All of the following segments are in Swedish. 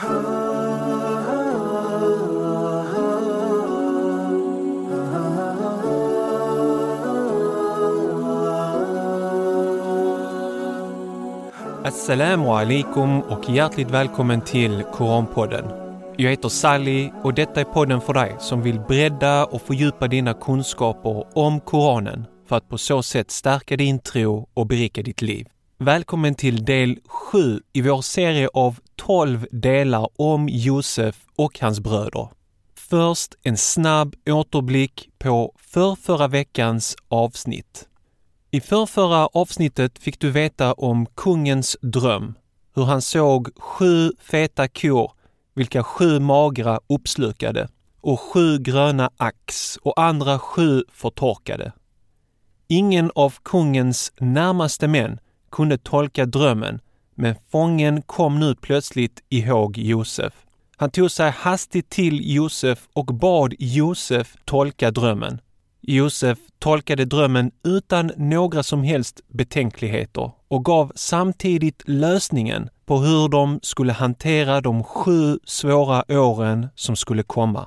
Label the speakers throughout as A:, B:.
A: Assalamu alaikum och hjärtligt välkommen till Koranpodden. Jag heter Sally och detta är podden för dig som vill bredda och fördjupa dina kunskaper om Koranen för att på så sätt stärka din tro och berika ditt liv. Välkommen till del 7 i vår serie av 12 delar om Josef och hans bröder. Först en snabb återblick på förrförra veckans avsnitt. I förrförra avsnittet fick du veta om kungens dröm, hur han såg sju feta kor, vilka sju magra uppslukade, och sju gröna ax och andra sju förtorkade. Ingen av kungens närmaste män kunde tolka drömmen, men fången kom nu plötsligt ihåg Josef. Han tog sig hastigt till Josef och bad Josef tolka drömmen. Josef tolkade drömmen utan några som helst betänkligheter och gav samtidigt lösningen på hur de skulle hantera de sju svåra åren som skulle komma.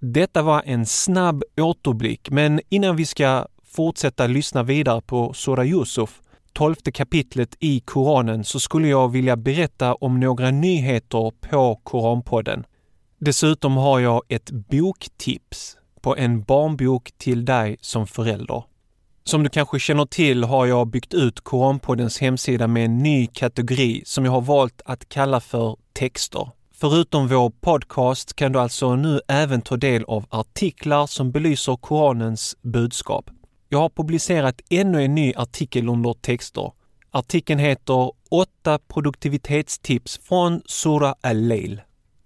A: Detta var en snabb återblick, men innan vi ska fortsätta lyssna vidare på Sura Yusuf, tolfte kapitlet i Koranen, så skulle jag vilja berätta om några nyheter på Koranpodden. Dessutom har jag ett boktips på en barnbok till dig som förälder. Som du kanske känner till har jag byggt ut Koranpoddens hemsida med en ny kategori som jag har valt att kalla för texter. Förutom vår podcast kan du alltså nu även ta del av artiklar som belyser Koranens budskap. Jag har publicerat ännu en ny artikel under texter. Artikeln heter 8 produktivitetstips från Sura al-Lail.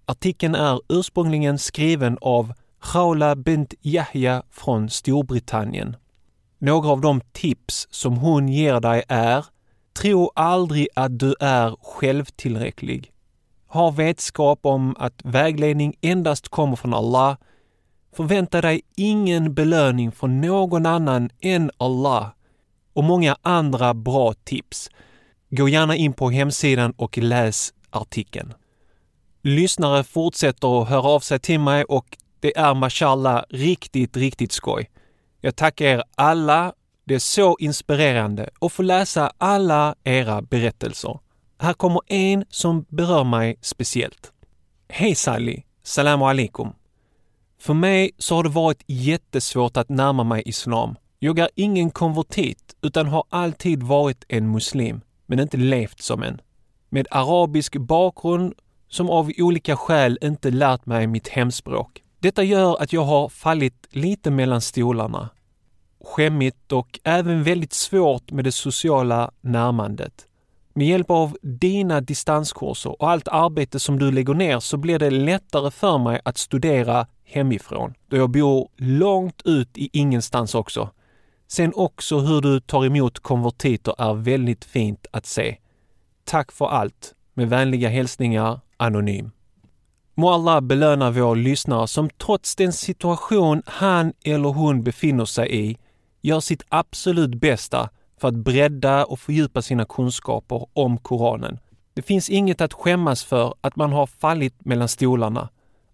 A: Artikeln är ursprungligen skriven av Khawla bint Yahya från Storbritannien. Några av de tips som hon ger dig är Tro aldrig att du är självtillräcklig. Ha vetskap om att vägledning endast kommer från Allah. Förvänta dig ingen belöning från någon annan än Allah. Och många andra bra tips. Gå gärna in på hemsidan och läs artikeln. Lyssnare fortsätter att höra av sig till mig och det är mashallah riktigt, riktigt skoj. Jag tackar er alla. Det är så inspirerande att få läsa alla era berättelser. Här kommer en som berör mig speciellt. Hej Sally! Salam alaikum! För mig så har det varit jättesvårt att närma mig islam. Jag är ingen konvertit utan har alltid varit en muslim, men inte levt som en. Med arabisk bakgrund som av olika skäl inte lärt mig mitt hemspråk. Detta gör att jag har fallit lite mellan stolarna. Skämmigt och även väldigt svårt med det sociala närmandet. Med hjälp av dina distanskurser och allt arbete som du lägger ner så blir det lättare för mig att studera hemifrån, då jag bor långt ut i ingenstans också. Sen också hur du tar emot konvertiter är väldigt fint att se. Tack för allt! Med vänliga hälsningar Anonym. Må Allah belöna vår lyssnare som trots den situation han eller hon befinner sig i gör sitt absolut bästa för att bredda och fördjupa sina kunskaper om Koranen. Det finns inget att skämmas för att man har fallit mellan stolarna.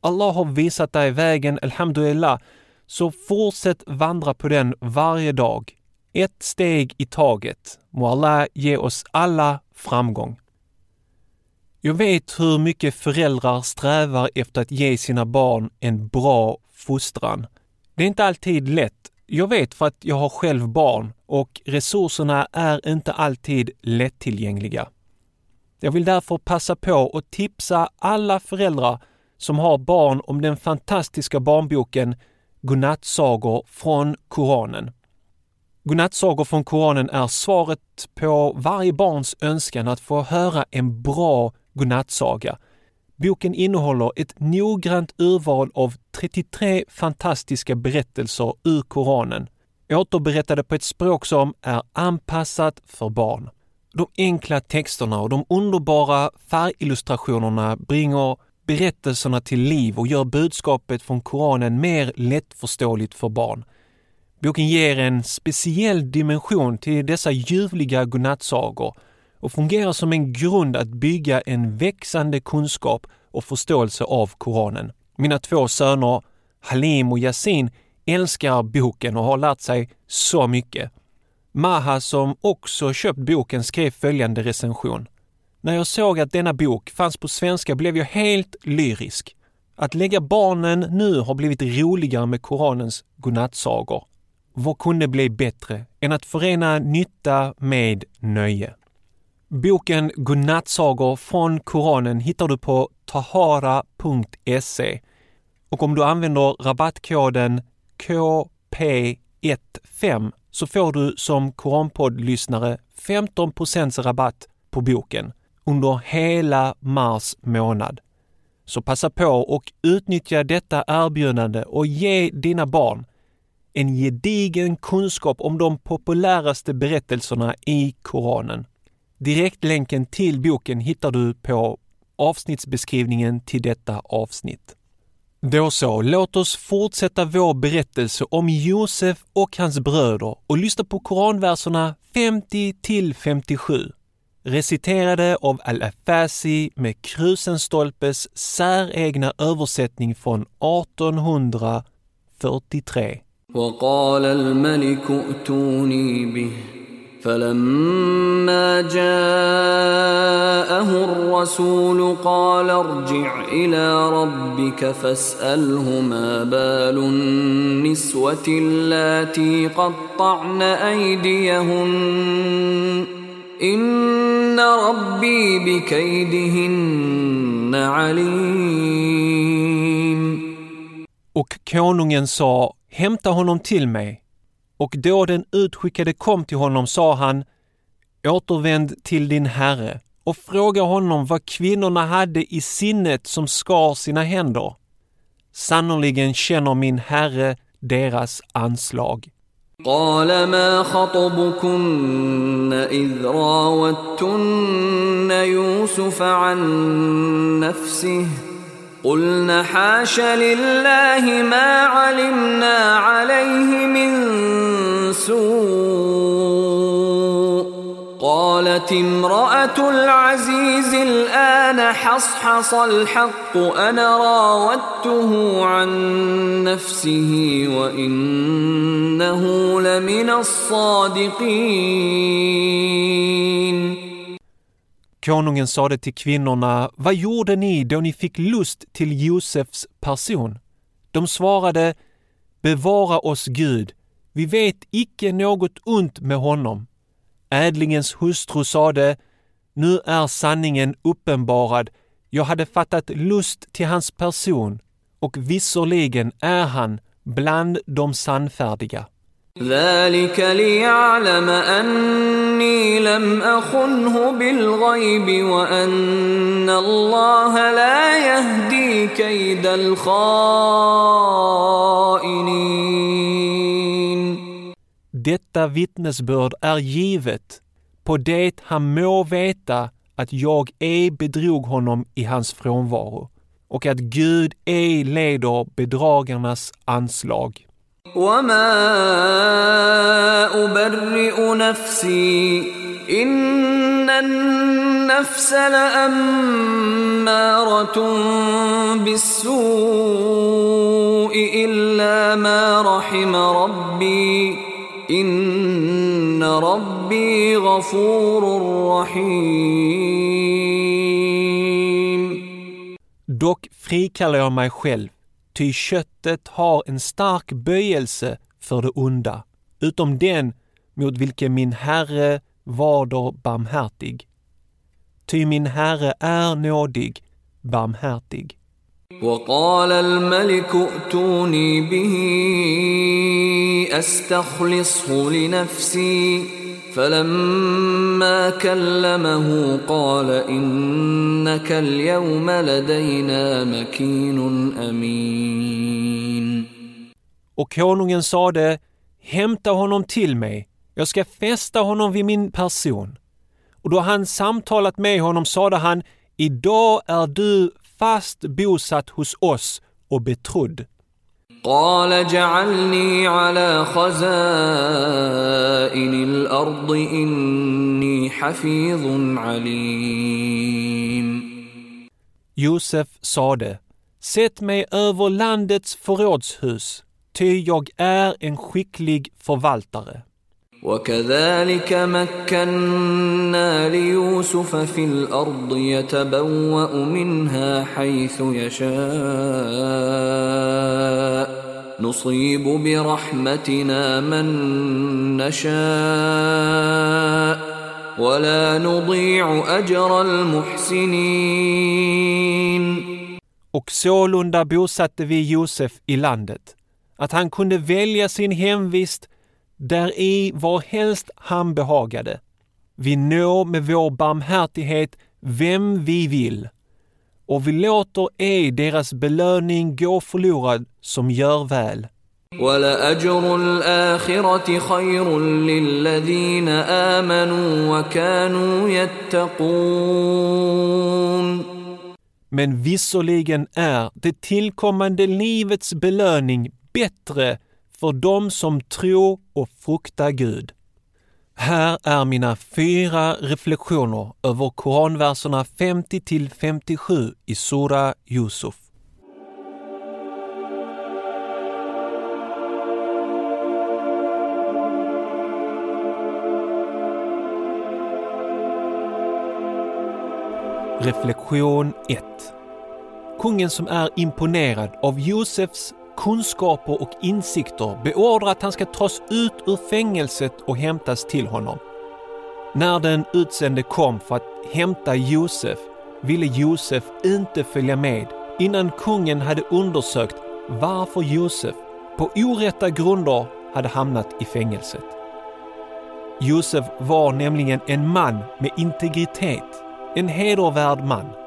A: Allah har visat dig vägen, Alhamdulillah, så fortsätt vandra på den varje dag. Ett steg i taget. Må Allah ge oss alla framgång. Jag vet hur mycket föräldrar strävar efter att ge sina barn en bra fostran. Det är inte alltid lätt. Jag vet för att jag har själv barn och resurserna är inte alltid lättillgängliga. Jag vill därför passa på att tipsa alla föräldrar som har barn om den fantastiska barnboken Godnattsagor från Koranen. Godnattsagor från Koranen är svaret på varje barns önskan att få höra en bra godnattsaga. Boken innehåller ett noggrant urval av 33 fantastiska berättelser ur Koranen, återberättade på ett språk som är anpassat för barn. De enkla texterna och de underbara färgillustrationerna bringar berättelserna till liv och gör budskapet från Koranen mer lättförståeligt för barn. Boken ger en speciell dimension till dessa ljuvliga godnattsagor och fungerar som en grund att bygga en växande kunskap och förståelse av Koranen. Mina två söner Halim och Yasin älskar boken och har lärt sig så mycket. Maha som också köpt boken skrev följande recension. När jag såg att denna bok fanns på svenska blev jag helt lyrisk. Att lägga barnen nu har blivit roligare med Koranens godnattsagor. Vad kunde bli bättre än att förena nytta med nöje? Boken Godnattsagor från Koranen hittar du på tahara.se och om du använder rabattkoden KP15 så får du som Koranpodd-lyssnare 15% rabatt på boken under hela mars månad. Så passa på och utnyttja detta erbjudande och ge dina barn en gedigen kunskap om de populäraste berättelserna i Koranen. Direktlänken till boken hittar du på avsnittsbeskrivningen till detta avsnitt. Då så, låt oss fortsätta vår berättelse om Josef och hans bröder och lyssna på koranverserna 50 till 57 Reciterade av Al-Afasi med Krusenstolpes säregna översättning från 1843.
B: وقال الملك ائتوني به فلما جاءه الرسول قال ارجع الى ربك فاساله ما بال النسوه اللاتي قطعن ايديهن ان ربي بكيدهن عليم
A: Och konungen sa, hämta honom till mig. Och då den utskickade kom till honom sa han, återvänd till din herre och fråga honom vad kvinnorna hade i sinnet som skar sina händer. Sannoliken känner min herre deras anslag.
B: قال ما خطبكن إذ راوتن يوسف عن نفسه قلنا حاش لله ما علمنا عليه من سوء قالت امرأة العزيز الآن حصحص الحق أنا راودته عن نفسه وإنه لمن الصادقين
A: Konungen sade till kvinnorna, vad gjorde ni då ni fick lust till Josefs person? De svarade, bevara oss Gud, vi vet icke något ont med honom. Ädlingens hustru sade, nu är sanningen uppenbarad, jag hade fattat lust till hans person och visserligen är han bland de sannfärdiga.
B: ذلك ليعلم أني لم أخنه بالغيب وأن الله لا يهدي كيد الخائنين
A: Detta vittnesbörd är givet på det han må veta att jag ej bedrog honom i hans frånvaro och att Gud ej leder bedragarnas anslag.
B: وما أبرئ نفسي إن النفس لأمارة بالسوء إلا ما رحم ربي Inna rabbi ghafurur rahim.
A: Dock frikallar jag mig själv, ty köttet har en stark böjelse för det onda, utom den mot vilken min Herre vader barmhärtig. Ty min Herre är nådig, barmhärtig.
B: وقال الملك ائتوني به استخلصه لنفسي فلما كلمه قال انك اليوم لدينا مكين امين
A: Och konungen sade, hämta honom till mig, jag ska fästa honom vid min person. Och då han samtalat med honom sade han, idag är du fast bosatt hos oss och betrodd.
B: قال اجعلني على خزائن الارض اني حفيظ عليم
A: Josef sade, Sätt mig över landets förrådshus, ty jag är en skicklig förvaltare.
B: وكذلك مكنا ليوسف في الأرض يتبوأ منها حيث يشاء. نصيب برحمتنا من نشاء. ولا نضيع أجر المحسنين.
A: Och sålunda bosatte vi Josef i landet, att han kunde välja sin hemvist där i var helst han behagade. Vi når med vår barmhärtighet vem vi vill och vi låter ej deras belöning gå förlorad som gör väl.
B: ولأجر الآخرة خير للذين آمنوا وكانوا يتقون
A: Men visserligen är det tillkommande livets belöning bättre för dem som tror och fruktar Gud. Här är mina fyra reflektioner över koranverserna 50 till 57 i Sura Yusuf. Reflektion 1 Kungen som är imponerad av Josefs kunskaper och insikter beordrar att han ska tas ut ur fängelset och hämtas till honom. När den utsände kom för att hämta Josef ville Josef inte följa med innan kungen hade undersökt varför Josef på orätta grunder hade hamnat i fängelset. Josef var nämligen en man med integritet, en hedervärd man.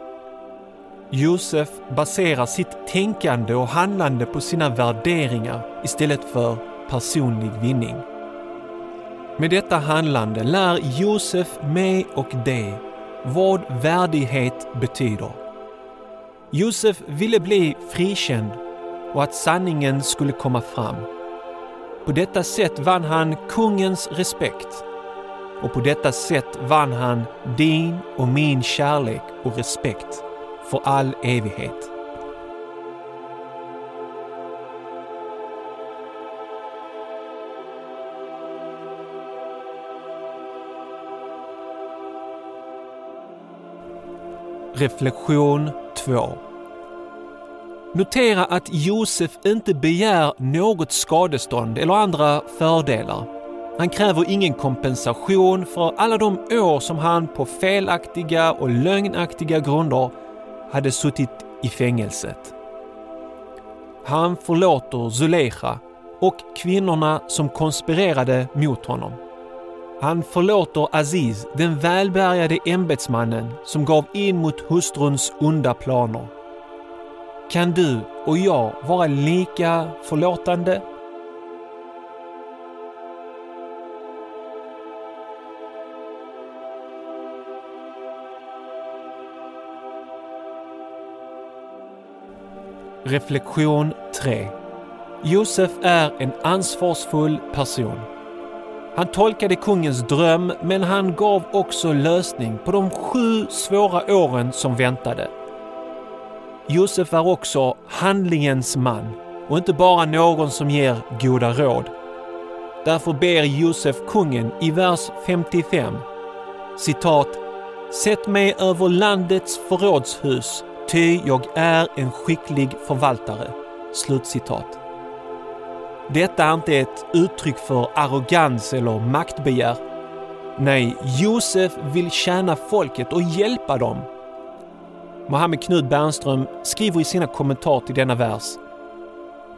A: Josef baserar sitt tänkande och handlande på sina värderingar istället för personlig vinning. Med detta handlande lär Josef mig och dig vad värdighet betyder. Josef ville bli frikänd och att sanningen skulle komma fram. På detta sätt vann han kungens respekt och på detta sätt vann han din och min kärlek och respekt för all evighet. Reflektion 2 Notera att Josef inte begär något skadestånd eller andra fördelar. Han kräver ingen kompensation för alla de år som han på felaktiga och lögnaktiga grunder hade suttit i fängelset. Han förlåter Zuleika och kvinnorna som konspirerade mot honom. Han förlåter Aziz, den välbärgade ämbetsmannen som gav in mot hustruns onda planer. Kan du och jag vara lika förlåtande? Reflektion 3 Josef är en ansvarsfull person. Han tolkade kungens dröm men han gav också lösning på de sju svåra åren som väntade. Josef är också handlingens man och inte bara någon som ger goda råd. Därför ber Josef kungen i vers 55 citat Sätt mig över landets förrådshus ty jag är en skicklig förvaltare. Slutcitat. Detta är inte ett uttryck för arrogans eller maktbegär. Nej, Josef vill tjäna folket och hjälpa dem. Mohammed Knud Bernström skriver i sina kommentarer till denna vers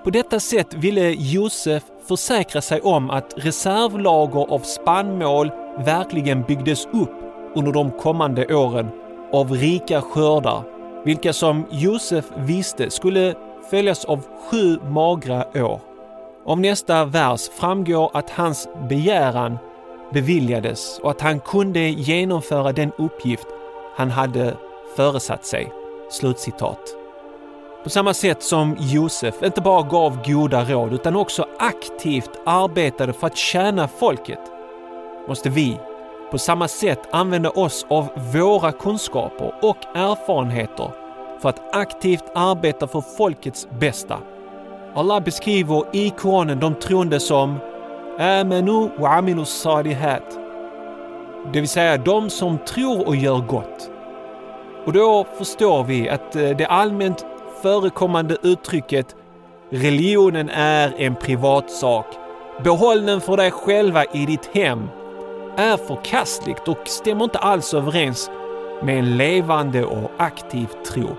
A: på detta sätt ville Josef försäkra sig om att reservlager av spannmål verkligen byggdes upp under de kommande åren av rika skördar vilka som Josef visste skulle följas av sju magra år. Av nästa vers framgår att hans begäran beviljades och att han kunde genomföra den uppgift han hade föresatt sig. Slutcitat. På samma sätt som Josef inte bara gav goda råd utan också aktivt arbetade för att tjäna folket måste vi på samma sätt använda oss av våra kunskaper och erfarenheter för att aktivt arbeta för folkets bästa. Allah beskriver i Koranen de troende som Amanu wa aminu salihat. Det vill säga de som tror och gör gott. Och då förstår vi att eh, det allmänt förekommande uttrycket religionen är en privatsak. Behåll den för dig själva i ditt hem är förkastligt och stämmer inte alls överens med en levande och aktiv tro.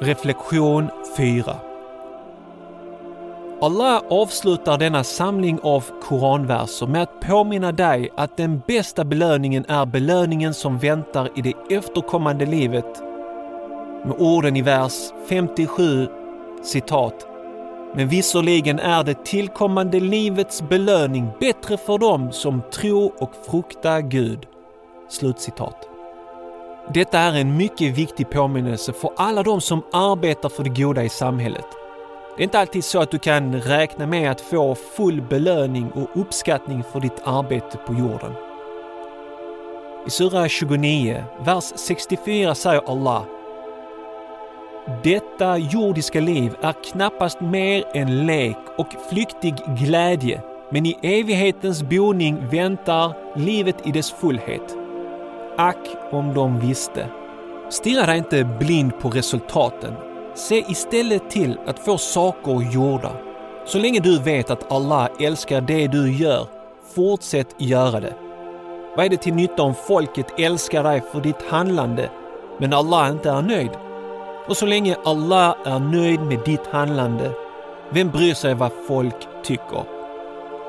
A: Reflektion 4 Allah avslutar denna samling av koranverser med att påminna dig att den bästa belöningen är belöningen som väntar i det efterkommande livet. Med orden i vers 57, citat. Men visserligen är det tillkommande livets belöning bättre för dem som tror och fruktar Gud. Slutcitat. Detta är en mycket viktig påminnelse för alla de som arbetar för det goda i samhället. Det är inte alltid så att du kan räkna med att få full belöning och uppskattning för ditt arbete på jorden. I Sura 29, vers 64 säger Allah Detta jordiska liv är knappast mer än lek och flyktig glädje, men i evighetens boning väntar livet i dess fullhet. Ack om de visste. Stirra dig inte blind på resultaten. Se istället till att få saker gjorda. Så länge du vet att Allah älskar det du gör, fortsätt göra det. Vad är det till nytta om folket älskar dig för ditt handlande, men Allah inte är nöjd? Och så länge Allah är nöjd med ditt handlande, vem bryr sig vad folk tycker?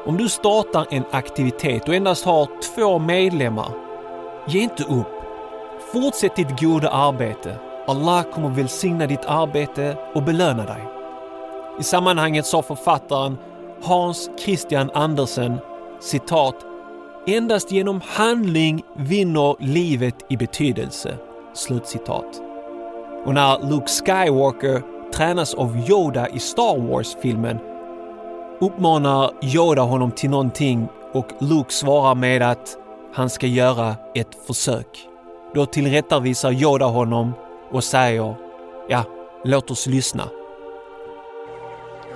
A: Om du startar en aktivitet och endast har två medlemmar Ge inte upp. Fortsätt ditt goda arbete. Allah kommer välsigna ditt arbete och belöna dig. I sammanhanget sa författaren Hans Christian Andersen citat Endast genom handling vinner livet i betydelse. Slutcitat. Och när Luke Skywalker tränas av Yoda i Star Wars-filmen uppmanar Yoda honom till någonting och Luke svarar med att han ska göra ett försök. Då tillrättavisar Yoda honom och säger ja, låt oss lyssna.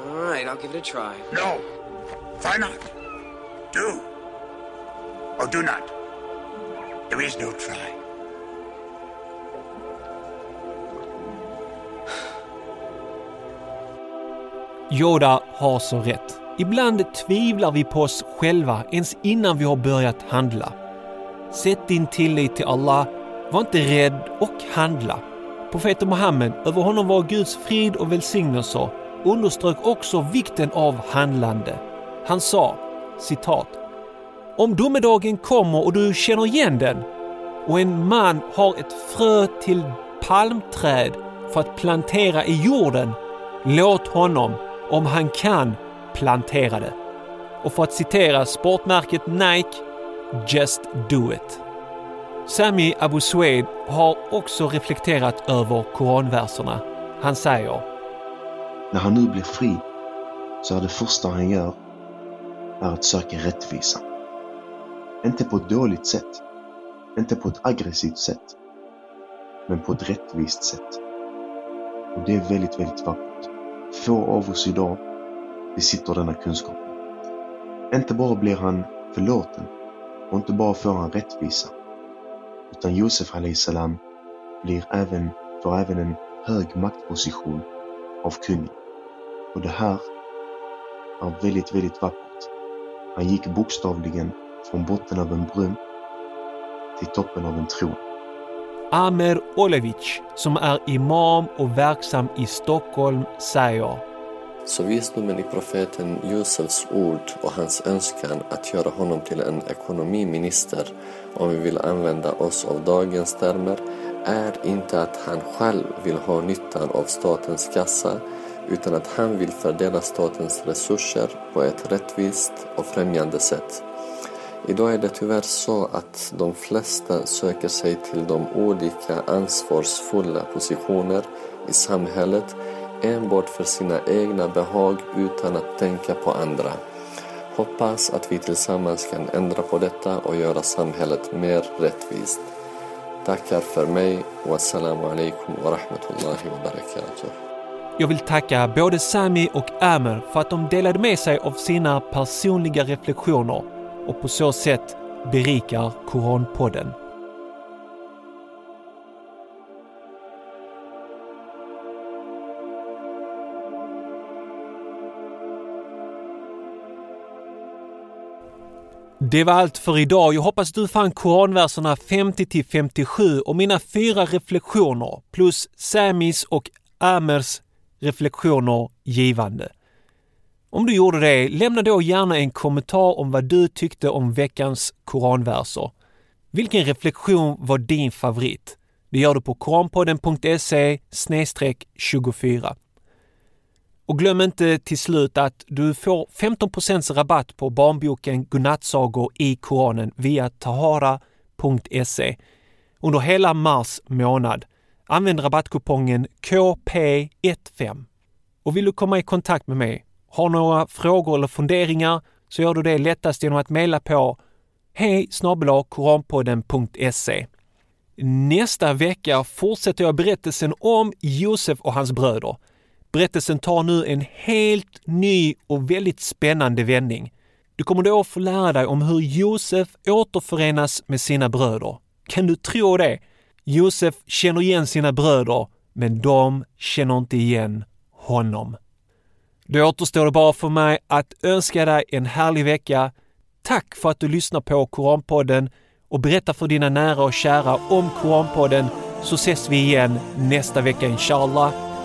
C: All right, I'll give it a try.
D: No. Why not? Do. Or do not. There is no try.
A: Yoda har så rätt. Ibland tvivlar vi på oss själva ens innan vi har börjat handla. Sätt din tillit till Allah, var inte rädd och handla. Profeten Muhammed, över honom var Guds frid och välsignelser, underströk också vikten av handlande. Han sa, citat, Om domedagen kommer och du känner igen den och en man har ett frö till palmträd för att plantera i jorden, låt honom, om han kan, plantera det. Och för att citera sportmärket Nike Just Do It. Sami Abu Sued har också reflekterat över koranverserna. Han säger
E: När han nu blir fri så är det första han gör är att söka rättvisa. Inte på ett dåligt sätt, inte på ett aggressivt sätt, men på ett rättvist sätt. Och det är väldigt, väldigt vackert. Få av oss idag besitter denna kunskap. Inte bara blir han förlåten, och inte bara får han rättvisa, utan Josef salam blir även, får även en hög maktposition av kungen. Och det här är väldigt, väldigt vackert. Han gick bokstavligen från botten av en brunn till toppen av en tron.
A: Amer Olevic, som är imam och verksam i Stockholm, säger
F: så visdomen i profeten Josefs ord och hans önskan att göra honom till en ekonomiminister, om vi vill använda oss av dagens termer, är inte att han själv vill ha nyttan av statens kassa utan att han vill fördela statens resurser på ett rättvist och främjande sätt. Idag är det tyvärr så att de flesta söker sig till de olika ansvarsfulla positioner i samhället enbart för sina egna behag utan att tänka på andra. Hoppas att vi tillsammans kan ändra på detta och göra samhället mer rättvist. Tackar för mig. Wassalamu alaikum wa rahmatullahi wa barakatuh.
A: Jag vill tacka både Sami och Amer för att de delade med sig av sina personliga reflektioner och på så sätt berikar Koranpodden. Det var allt för idag. Jag hoppas du fann koranverserna 50 till 57 och mina fyra reflektioner plus Samis och Amers reflektioner givande. Om du gjorde det, lämna då gärna en kommentar om vad du tyckte om veckans koranverser. Vilken reflektion var din favorit? Det gör du på koranpodden.se 24. Och glöm inte till slut att du får 15% rabatt på barnboken Godnattsagor i Koranen via tahara.se under hela mars månad. Använd rabattkupongen KP15. Och vill du komma i kontakt med mig, har några frågor eller funderingar så gör du det lättast genom att mejla på hej koranpodden.se. Nästa vecka fortsätter jag berättelsen om Josef och hans bröder. Berättelsen tar nu en helt ny och väldigt spännande vändning. Du kommer då få lära dig om hur Josef återförenas med sina bröder. Kan du tro det? Josef känner igen sina bröder, men de känner inte igen honom. Då återstår det bara för mig att önska dig en härlig vecka. Tack för att du lyssnar på Koranpodden och berätta för dina nära och kära om Koranpodden så ses vi igen nästa vecka inshallah.